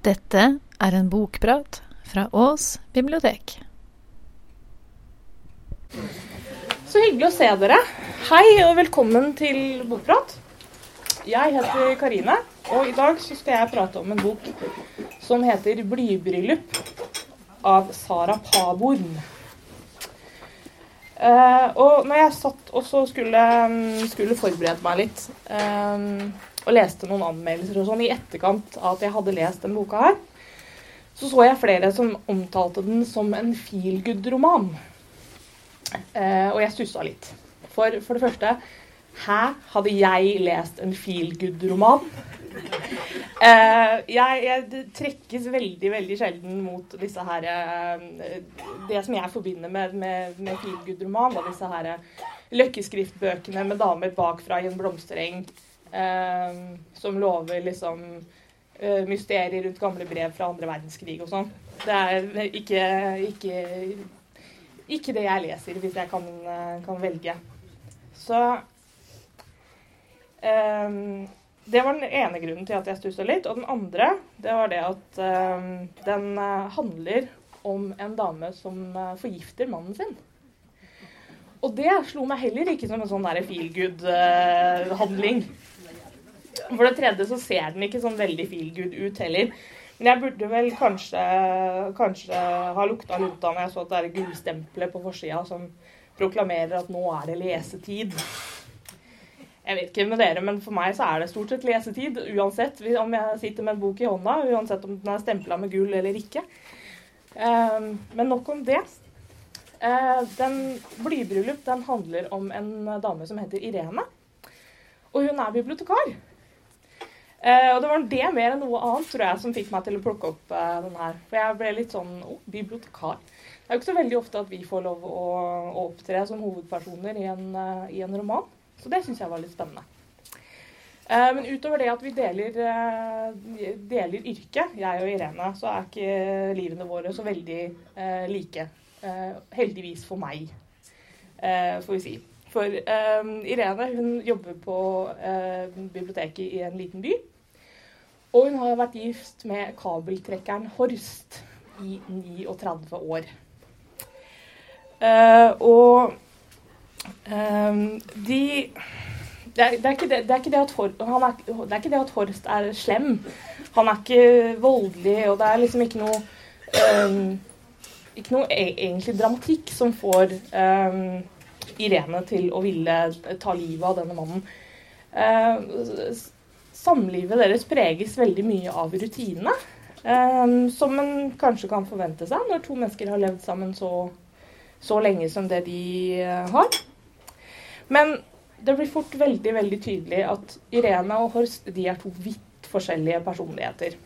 Dette er en bokprat fra Ås bibliotek. Så hyggelig å se dere. Hei og velkommen til Bokprat. Jeg heter Karine, og i dag så skal jeg prate om en bok som heter 'Blybryllup' av Sara Paborn. Uh, og når jeg satt og skulle, skulle forberede meg litt eh, og leste noen anmeldelser og sånn i etterkant av at jeg hadde lest den boka her, så så jeg flere som omtalte den som en feel good-roman. Eh, og jeg stussa litt. For, for det første Hæ? Hadde jeg lest en feel good-roman? Eh, jeg, jeg, trekkes veldig veldig sjelden mot disse her eh, Det som jeg forbinder med, med, med feelgood-roman, disse her løkkeskriftbøkene med damer bakfra i en blomstereng som lover liksom eh, mysterier rundt gamle brev fra andre verdenskrig og sånn. Det er ikke, ikke ikke det jeg leser, hvis jeg kan, eh, kan velge. Så um, Det var den ene grunnen til at jeg stussa litt. Og den andre det var det at um, den uh, handler om en dame som forgifter mannen sin. Og det slo meg heller ikke som en sånn feel good-handling. Uh, For det tredje så ser den ikke sånn veldig feel good ut heller. Men jeg burde vel kanskje, kanskje ha lukta lunta når jeg så at det er gullstempelet på forsida som proklamerer at nå er det lesetid. Jeg vet ikke med dere, men for meg så er det stort sett lesetid. Uansett om jeg sitter med en bok i hånda, uansett om den er stempla med gull eller ikke. Ehm, men nok om det. Eh, den Blybryllup den handler om en dame som heter Irene. Og hun er bibliotekar. Uh, og det var det mer enn noe annet tror jeg, som fikk meg til å plukke opp uh, den her. For jeg ble litt sånn oh, bibliotekar. Det er jo ikke så veldig ofte at vi får lov å, å opptre som hovedpersoner i en, uh, i en roman. Så det syns jeg var litt spennende. men utover det at vi deler, deler yrke, jeg og Irene, så er ikke livene våre så veldig like. heldigvis for meg, får vi si. For Irene hun jobber på biblioteket i en liten by. Og hun har vært gift med kabeltrekkeren Horst i 39 år. Uh, og um, de det er, det, er det, det, er ikke det, at For, er, er at Horst er slem. Han er ikke voldelig, og det er liksom ikke noe um, Ikke noe e egentlig dramatikk som får um, Irene til å ville ta livet av denne mannen. Uh, samlivet deres preges veldig mye av rutinene. Um, som en kanskje kan forvente seg når to mennesker har levd sammen så, så lenge som det de uh, har. Men det blir fort veldig veldig tydelig at Irene og Horst de er to vidt forskjellige personligheter.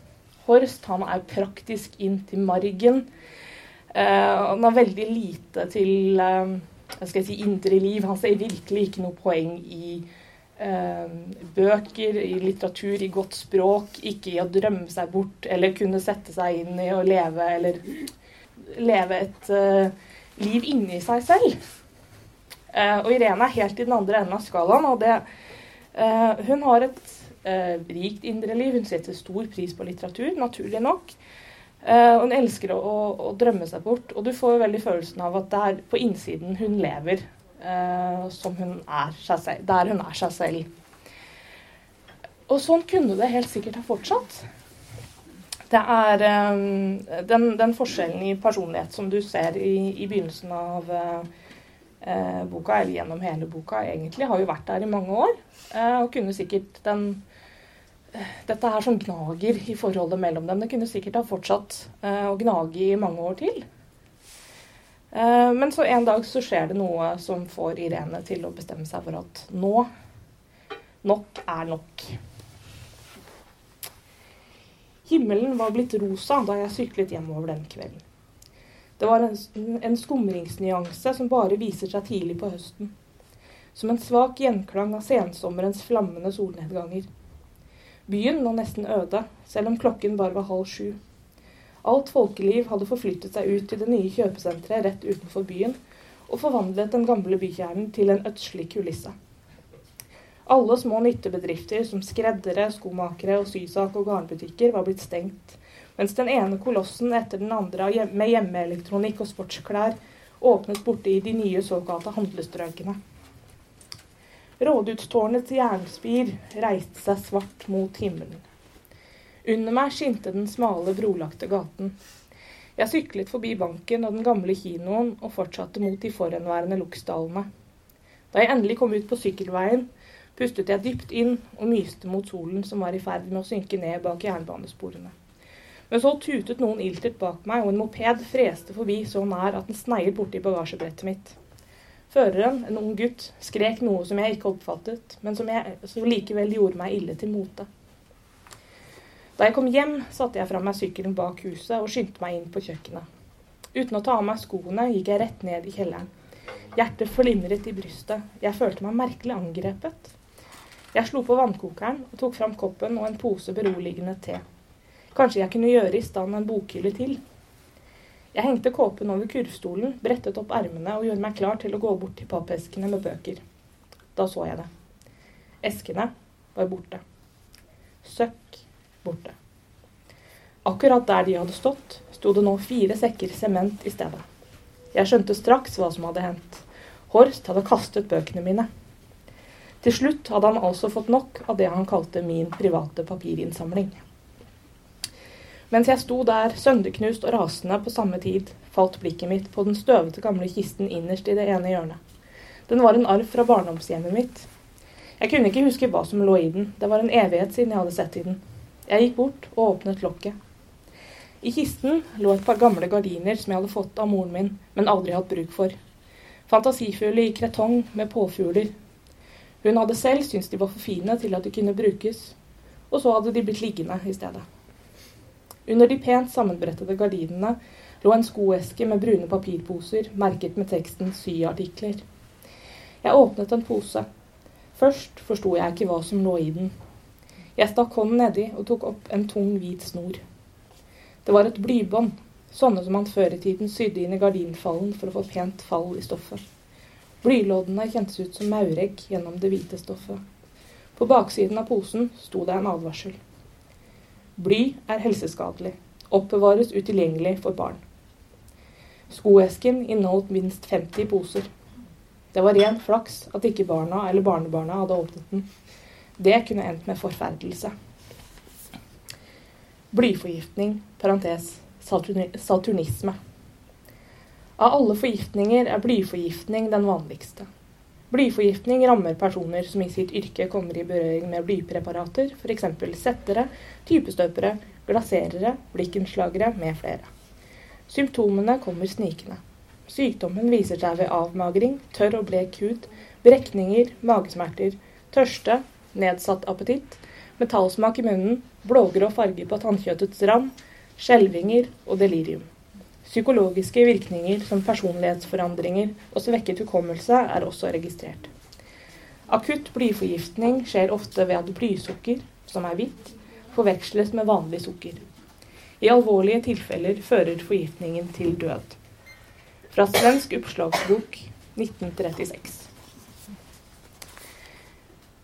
Horst han er praktisk inn til margen. Uh, han har veldig lite til uh, skal jeg si, indre liv. Han ser virkelig ikke noe poeng i eh, bøker, i litteratur, i godt språk, ikke i å drømme seg bort eller kunne sette seg inn i å leve eller leve et uh, liv inni seg selv. Uh, og Irene er helt i den andre enden av skalaen. og det, uh, Hun har et rikt indre liv. Hun setter stor pris på litteratur, naturlig nok. Hun elsker å, å, å, drømme seg bort, og du får veldig følelsen av at det er på innsiden hun lever som hun er seg selv, der hun er seg selv. Og sånn kunne det helt sikkert ha fortsatt. Det er um, den, den, forskjellen i personlighet som du ser i, i begynnelsen av eh, boka, eller gjennom hele boka, egentlig har jo vært der i mange år. Eh, og kunne sikkert den Dette her som gnager i forholdet mellom dem. Det kunne sikkert ha fortsatt eh, å gnage i mange år til. Eh, men så en dag så skjer det noe som får Irene til å bestemme seg for at nå Nok er nok. Himmelen var blitt rosa da jeg syklet hjemover den kvelden. Det var en, en skumringsnyanse som bare viser seg tidlig på høsten. Som en svak gjenklang av sensommerens flammende solnedganger. Byen lå nesten øde, selv om klokken bare var halv sju. Alt folkeliv hadde forflyttet seg ut til det nye kjøpesenteret rett utenfor byen, og forvandlet den gamle bykjernen til en ødslig kulisse. Alle små nyttebedrifter som skreddere, skomakere og sysak- og garnbutikker var blitt stengt, mens den ene kolossen etter den andre med hjemmeelektronikk og sportsklær åpnet borte i de nye såkalte handlestrøkene. Rådhustårnets jernspir reiste seg svart mot himmelen. Under meg skinte den smale, brolagte gaten. Jeg syklet forbi banken og den gamle kinoen og fortsatte mot de forhenværende Luksdalene. Da jeg endelig kom ut på sykkelveien, pustet jeg dypt inn og myste mot solen som var i ferd med å synke ned bak jernbanesporene. Men så tutet noen iltert bak meg, og en moped freste forbi så nær at den sneiet borti bagasjebrettet mitt. Føreren, en ung gutt, skrek noe som jeg ikke oppfattet, men som, jeg, likevel gjorde meg ille til mote. Da jeg kom hjem, satte jeg fra meg sykkelen bak huset og skyndte meg inn på kjøkkenet. Uten å ta av meg skoene gikk jeg rett ned i kjelleren. Hjertet flimret i brystet. Jeg følte meg merkelig angrepet. Jeg slo på vannkokeren og tok fram koppen og en pose beroligende te. Kanskje jeg kunne gjøre i stand en bokhylle til. Jeg hengte kåpen over kurvstolen, brettet opp ermene og gjorde meg klar til å gå bort til pappeskene med bøker. Da så jeg det. Eskene var borte. Søkk borte. Akkurat der de hadde stått, sto det nå fire sekker sement i stedet. Jeg skjønte straks hva som hadde hendt. Horst hadde kastet bøkene mine. Til slutt hadde han altså fått nok av det han kalte min private papirinnsamling. Mens jeg sto der, sønderknust og rasende på samme tid, falt blikket mitt på den støvete gamle kisten innerst i det ene hjørnet. Den var en arv fra barndomshjemmet mitt. Jeg kunne ikke huske hva som lå i den, det var en evighet siden jeg hadde sett i den. Jeg gikk bort og åpnet lokket. I kisten lå et par gamle gardiner som jeg hadde fått av moren min, men aldri hatt bruk for. Fantasifulle i kretong med påfugler. Hun hadde selv syntes de var for fine til at de kunne brukes, og så hadde de blitt liggende i stedet. Under de pent sammenbrettede gardinene lå en skoeske med brune papirposer merket med teksten 'syartikler'. Jeg åpnet en pose. Først forsto jeg ikke hva som lå i den. Jeg stakk hånden nedi og tok opp en tung, hvit snor. Det var et blybånd, sånne som man før i tiden sydde inn i gardinfallen for å få pent fall i stoffet. Blyloddene kjentes ut som mauregg gjennom det hvite stoffet. På baksiden av posen sto det en advarsel. Bly er helseskadelig. Oppbevares utilgjengelig for barn. Skoesken inneholdt minst 50 poser. Det var ren flaks at ikke barna eller barnebarna hadde åpnet den. Det kunne endt med forferdelse. Blyforgiftning, parentes, saturnisme. Av alle forgiftninger er blyforgiftning den vanligste. Blyforgiftning rammer personer som i sitt yrke kommer i berøring med blypreparater, f.eks. settere, typestøpere, glaserere, blikkenslagere med flere. Symptomene kommer snikende. Sykdommen viser seg ved avmagring, tørr og blek hud, brekninger, magesmerter, tørste, nedsatt appetitt, metallsmak i munnen, blågrå farge på tannkjøttets rand, skjelvinger og delirium. Psykologiske virkninger som personlighetsforandringer og svekket hukommelse er også registrert. Akutt blyforgiftning skjer ofte ved at blysukker, som er hvitt, forveksles med vanlig sukker. I alvorlige tilfeller fører forgiftningen til død. Fra Svensk oppslagsbok 1936.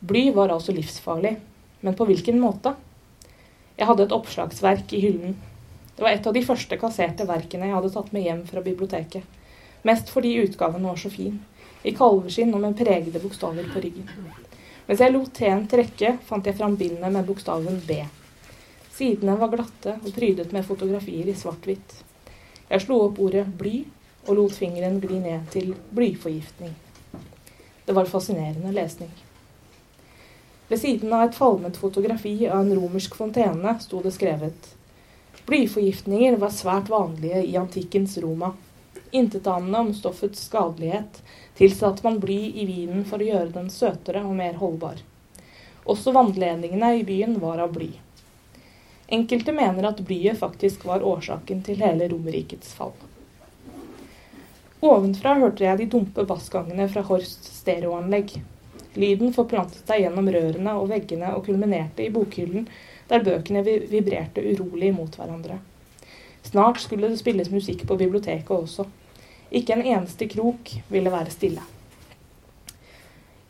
Bly var altså livsfarlig, men på hvilken måte? Jeg hadde et oppslagsverk i hyllen det var et av de første kasserte verkene jeg hadde tatt med hjem fra biblioteket. Mest fordi utgaven var så fin. I kalveskinn og med pregede bokstaver på ryggen. Mens jeg lot teen trekke, fant jeg fram bindene med bokstaven B. Sidene var glatte og prydet med fotografier i svart-hvitt. Jeg slo opp ordet bly og lot fingeren gli ned til blyforgiftning. Det var fascinerende lesning. Ved siden av et falmet fotografi av en romersk fontene sto det skrevet Blyforgiftninger var svært vanlige i antikkens Roma. Intetanende om stoffets skadelighet tilsatte man bly i vinen for å gjøre den søtere og mer holdbar. Også vannledningene i byen var av bly. Enkelte mener at blyet faktisk var årsaken til hele Romerrikets fall. Ovenfra hørte jeg de dumpe bassgangene fra Horsts stereoanlegg. Lyden forplantet seg gjennom rørene og veggene og kulminerte i bokhyllen der bøkene vibrerte urolig mot hverandre. Snart skulle det spilles musikk på biblioteket også. Ikke en eneste krok ville være stille.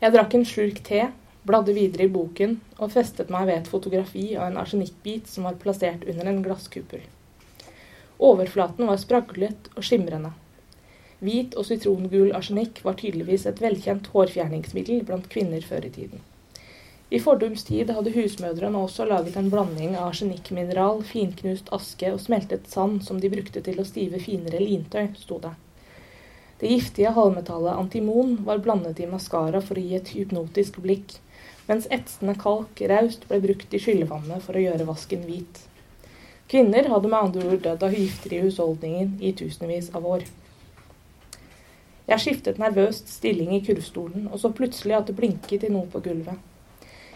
Jeg drakk en slurk te, bladde videre i boken og festet meg ved et fotografi av en arsenikkbit som var plassert under en glasskuppel. Overflaten var spraglet og skimrende. Hvit og sitrongul arsenikk var tydeligvis et velkjent hårfjerningsmiddel blant kvinner før i tiden. I fordums tid hadde husmødrene også laget en blanding av arsenikkmineral, finknust aske og smeltet sand som de brukte til å stive finere lintøy, sto det. Det giftige halvmetallet antimon var blandet i maskara for å gi et hypnotisk blikk, mens etsende kalk raust ble brukt i skyllevannet for å gjøre vasken hvit. Kvinner hadde med andre ord dødd av giftige i husholdningen i tusenvis av år. Jeg skiftet nervøst stilling i kurvstolen og så plutselig at det blinket i noe på gulvet.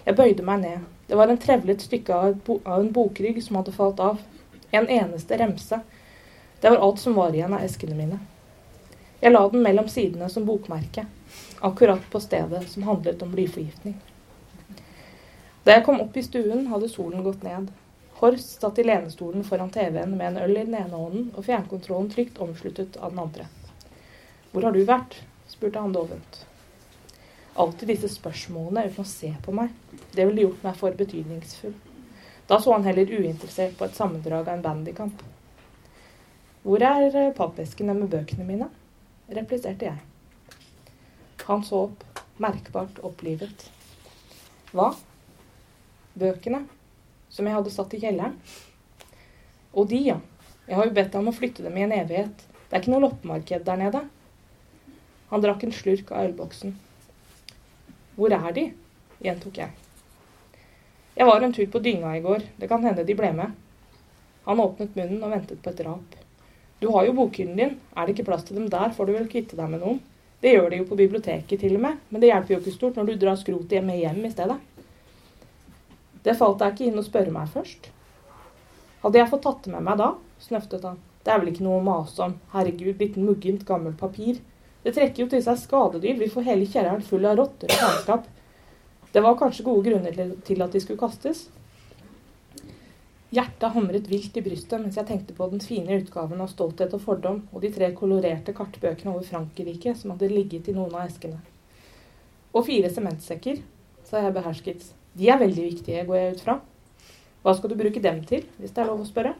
Jeg bøyde meg ned. Det var en trevlet stykke av en bokrygg som hadde falt av. En eneste remse. Det var alt som var igjen av eskene mine. Jeg la den mellom sidene som bokmerke, akkurat på stedet som handlet om blyforgiftning. Da jeg kom opp i stuen, hadde solen gått ned. Horst satt i lenestolen foran TV-en med en øl i den ene hånden og fjernkontrollen trygt omsluttet av den andre. Hvor har du vært? spurte han dovent. Alltid disse spørsmålene uten å se på meg. Det ville gjort meg for betydningsfull. Da så han heller uinteressert på et sammendrag av en bandykamp. Hvor er eh, pappeskene med bøkene mine? repliserte jeg. Han så opp, merkbart opplivet. Hva? bøkene som jeg hadde satt i kjelleren. Og de, ja. Jeg har jo bedt om å flytte dem i en evighet. Det er ikke noe loppemarked der nede. Han drakk en slurk av ølboksen. Hvor er de? gjentok jeg. Jeg var en tur på dynga i går. Det kan hende de ble med. Han åpnet munnen og ventet på et rap. Du har jo bokhyllen din. Er det ikke plass til dem der, får du vel kvitte deg med noen. Det gjør de jo på biblioteket til og med, men det hjelper jo ikke stort når du drar skrotet hjemme hjem i stedet. Det falt deg ikke inn å spørre meg først. Hadde jeg fått tatt det med meg da, snøftet han. Det er vel ikke noe å mase om. Herregud, litt muggent, gammelt papir. Det trekker jo til seg skadedyr. Vi får hele kjelleren full av rotter og faenskap. Det var kanskje gode grunner til at de skulle kastes. Hjertet hamret vilt i brystet mens jeg tenkte på den fine utgaven av Stolthet og fordom og de tre kolorerte kartbøkene over Frankrike som hadde ligget i noen av eskene. Og fire sementsekker, sa jeg behersket. De er veldig viktige, går jeg ut fra. Hva skal du bruke dem til, hvis det er lov å spørre?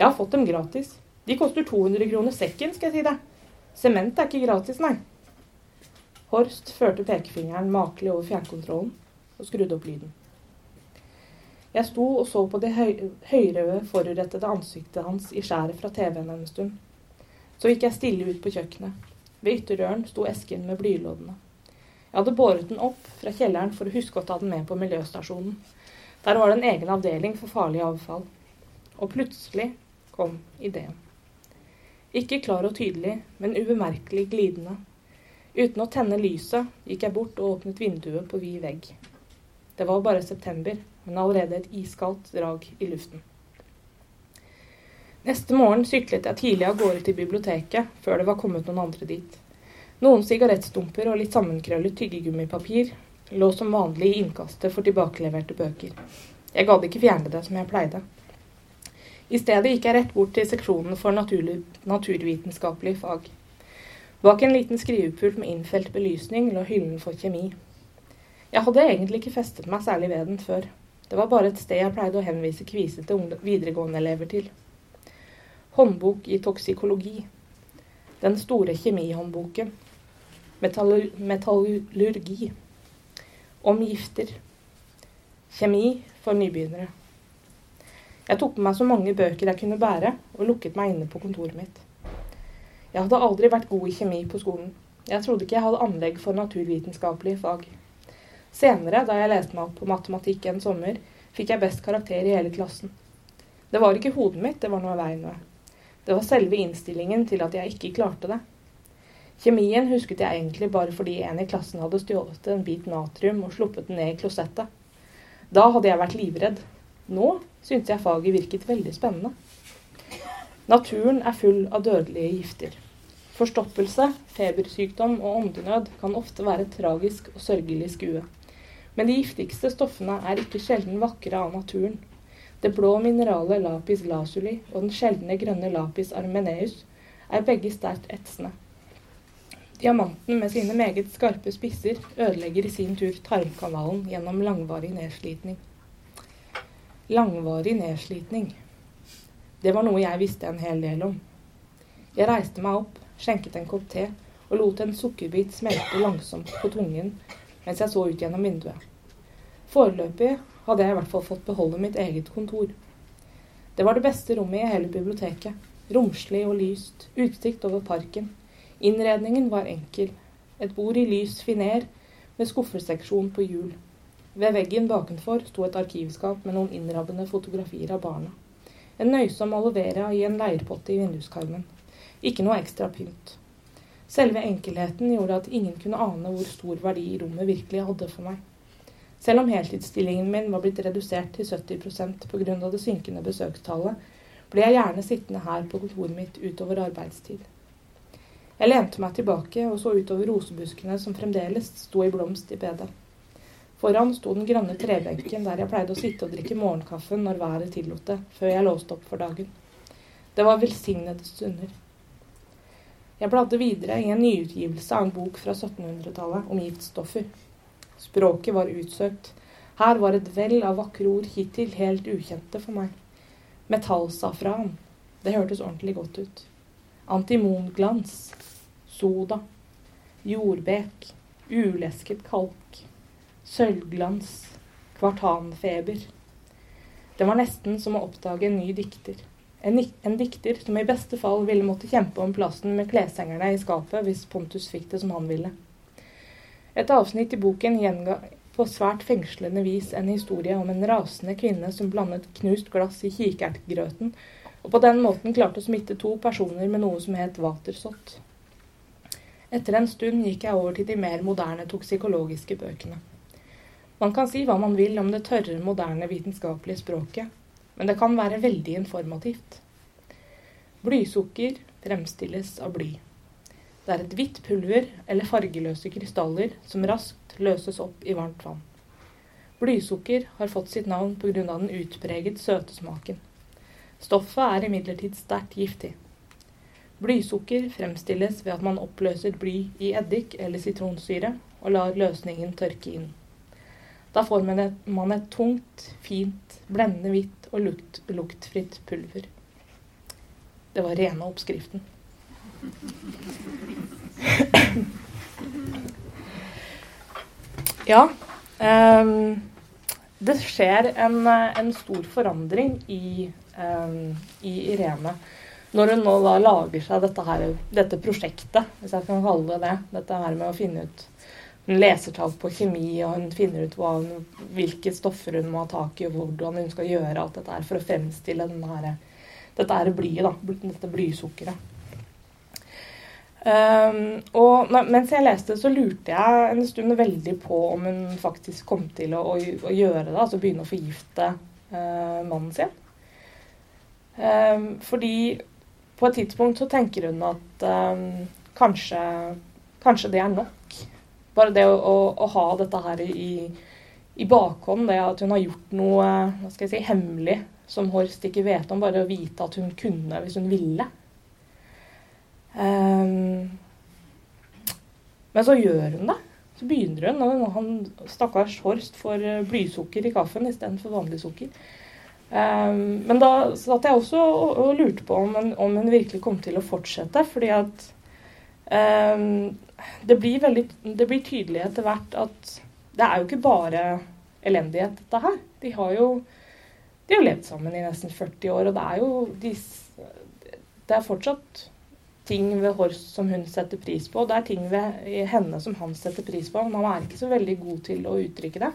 Jeg har fått dem gratis. De koster 200 kroner sekken, skal jeg si deg. Sement er ikke gratis, nei. Horst førte pekefingeren makelig over fjernkontrollen og skrudde opp lyden. Jeg sto og så på det høy høyrøde, forurettede ansiktet hans i skjæret fra TV-en en stund. Så gikk jeg stille ut på kjøkkenet. Ved ytterdøren sto esken med blyloddene. Jeg hadde båret den opp fra kjelleren for å huske å ta den med på miljøstasjonen. Der var det en egen avdeling for farlig avfall. Og plutselig kom ideen. Ikke klar og tydelig, men ubemerkelig glidende. Uten å tenne lyset gikk jeg bort og åpnet vinduet på vid vegg. Det var bare september, men allerede et iskaldt drag i luften. Neste morgen syklet jeg tidlig av gårde til biblioteket, før det var kommet noen andre dit. Noen sigarettstumper og litt sammenkrøllet tyggegummipapir lå som vanlig i innkastet for tilbakeleverte bøker. Jeg gadd ikke fjerne det som jeg pleide. I stedet gikk jeg rett bort til seksjonen for naturvitenskapelige fag. Bak en liten skrivepult med innfelt belysning lå hyllen for kjemi. Jeg hadde egentlig ikke festet meg særlig ved den før. Det var bare et sted jeg pleide å henvise kvisete videregående-elever til. Håndbok i toksikologi. Den store kjemihåndboken metallurgi, om gifter, kjemi for nybegynnere. Jeg tok med meg så mange bøker jeg kunne bære, og lukket meg inne på kontoret mitt. Jeg hadde aldri vært god i kjemi på skolen. Jeg trodde ikke jeg hadde anlegg for naturvitenskapelige fag. Senere, da jeg leste meg opp på matematikk en sommer, fikk jeg best karakter i hele klassen. Det var ikke hodet mitt det var noe veien med. Det var selve innstillingen til at jeg ikke klarte det. Kjemien husket jeg egentlig bare fordi en i klassen hadde stjålet en bit natrium og sluppet den ned i klosettet. Da hadde jeg vært livredd. Nå syntes jeg faget virket veldig spennende. Naturen er full av dødelige gifter. Forstoppelse, febersykdom og åndenød kan ofte være et tragisk og sørgelig skue. Men de giftigste stoffene er ikke sjelden vakre av naturen. Det blå mineralet lapis lazuli og den sjeldne grønne lapis armeneus er begge sterkt etsende. Diamanten med sine meget skarpe spisser ødelegger i sin tur tarmkanalen gjennom langvarig nedslitning. Langvarig nedslitning. Det var noe jeg visste en hel del om. Jeg reiste meg opp, skjenket en kopp te og lot en sukkerbit smelte langsomt på tungen mens jeg så ut gjennom vinduet. Foreløpig hadde jeg i hvert fall fått beholde mitt eget kontor. Det var det beste rommet i hele biblioteket. Romslig og lyst, utsikt over parken. Innredningen var enkel. Et bord i lys finer med skuffeseksjon på hjul. Ved veggen bakenfor sto et arkivskap med noen innrabbende fotografier av barna. En nøysom aloe i en leirpotte i vinduskarmen. Ikke noe ekstra pynt. Selve enkelheten gjorde at ingen kunne ane hvor stor verdi rommet virkelig hadde for meg. Selv om heltidsstillingen min var blitt redusert til 70% pga. det synkende besøkstallet, ble jeg gjerne sittende her på kontoret mitt utover arbeidstid. Jeg lente meg tilbake og så utover rosebuskene som fremdeles sto i blomst i bedet. Foran sto den grønne trebenken der jeg pleide å sitte og drikke morgenkaffen når været tillot det, før jeg låste opp for dagen. Det var velsignede stunder. Jeg bladde videre i en nyutgivelse av en bok fra 1700-tallet om giftstoffer. Språket var utsøkt. Her var et vell av vakre ord hittil helt ukjente for meg. Metallsafran. Det hørtes ordentlig godt ut. Antimonglans. Soda. Jordbek. Ulesket kalk. Sølvglans. Kvartanfeber. Det var nesten som å oppdage en ny dikter. En, en, dikter som i beste fall ville måtte kjempe om plassen med kleshengerne i skapet hvis Pontus fikk det som han ville. Et avsnitt i boken gjenga på svært fengslende vis en historie om en rasende kvinne som blandet knust glass i kikertgrøten, og på den måten klarte å smitte to personer med noe som het vatersott. Etter en stund gikk jeg over til de mer moderne toksikologiske bøkene. Man kan si hva man vil om det tørre, moderne vitenskapelige språket, men det kan være veldig informativt. Blysukker fremstilles av bly. Det er et hvitt pulver eller fargeløse krystaller som raskt løses opp i varmt vann. Blysukker har fått sitt navn pga. den utpreget søte smaken. Stoffet er imidlertid sterkt giftig. Blysukker fremstilles ved at man oppløser bly i eddik eller sitronsyre og lar løsningen tørke inn. Da får man et, man et tungt, fint, blendende hvitt og lukt, luktfritt pulver. Det var rene oppskriften. Ja. Um, det skjer en, en, stor forandring i, um, i, Irene når hun nå da lager seg dette, her, dette prosjektet, hvis jeg kan kalle det det. Dette her med å finne ut Hun leser tall på kjemi, og hun finner ut hun, hvilke stoffer hun må ha tak i, og hvordan hun skal gjøre alt dette her for å fremstille her, dette her blyet, da, dette blysukkeret. Um, og mens jeg leste, så lurte jeg en stund veldig på om hun faktisk kom til å, å, å gjøre det, altså begynne å forgifte uh, mannen sin. Um, fordi på et tidspunkt så tenker hun at um, kanskje, kanskje, det er nok. Bare det å, å, å ha dette her i, i bakhånd, det at hun har gjort noe hva skal jeg si, hemmelig som Horst ikke vet om, bare å vite at hun kunne hvis hun ville. Um, men så gjør hun det. Så begynner hun, og han stakkars Horst får eh, blysukker i kaffen istedenfor vanlig sukker. Um, men da satt jeg også og, og lurte på om om hun, virkelig kom til å fortsette. Fordi at um, det, blir veldig, det blir tydelig etter hvert at det er jo ikke bare elendighet, dette her. De har jo de har levd sammen i nesten 40 år, og det er jo de, Det er fortsatt ting ved Horst som hun setter pris på. Og det er ting ved henne som han setter pris på. Men han er ikke så veldig god til å uttrykke det.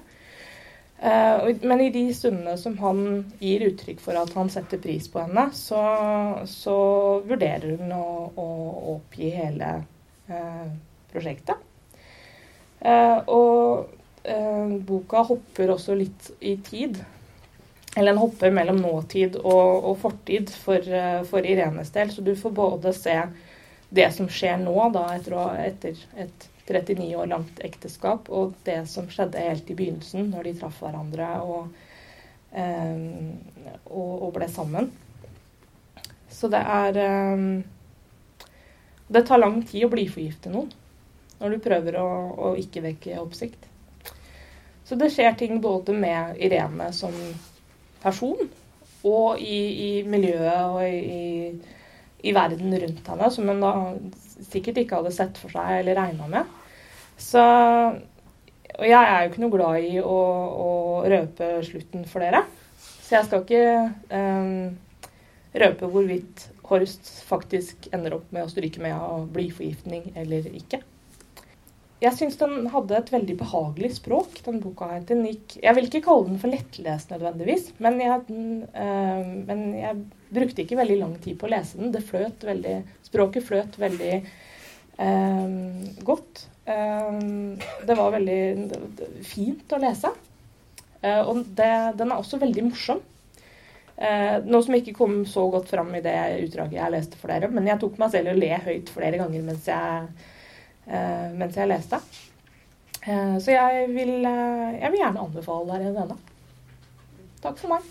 Uh, men i de stundene som han gir uttrykk for at han setter pris på henne, så, så vurderer hun å, å oppgi hele uh, prosjektet. Uh, og boka hopper også litt i tid. Eller den hopper mellom nåtid og, og fortid for, eh, for, Irenes del. Så du får både se det som skjer nå, da, etter, etter et 39 år langt ekteskap, og det som skjedde helt i begynnelsen, når de traff hverandre og, eh, og, og ble sammen. Så det er eh, Det tar lang tid å bli forgifte noen. Når du prøver å, å ikke vekke oppsikt. Så det skjer ting både med Irene som person og i, i miljøet og i, i, verden rundt henne, som hun da sikkert ikke hadde sett for seg eller regna med. Så Og jeg er jo ikke noe glad i å, å røpe slutten for dere, så jeg skal ikke um, røpe hvorvidt Horst faktisk ender opp med å stryke med av blyforgiftning eller ikke. Jeg syns den hadde et veldig behagelig språk, den boka her. Den gikk, jeg vil ikke kalle den for lettlest nødvendigvis, men jeg, øh, men jeg, brukte ikke veldig lang tid på å lese den. Det fløt veldig, språket fløt veldig øh, godt. Uh, det var veldig fint å lese. Og det, den er også veldig morsom. Uh, noe som ikke kom så godt fram i det utdraget jeg leste for dere, men jeg tok meg selv å le høyt flere ganger mens jeg Eh, mens jeg leste. Eh, så jeg vil, eh, jeg vil gjerne anbefale dere denne. Takk for meg.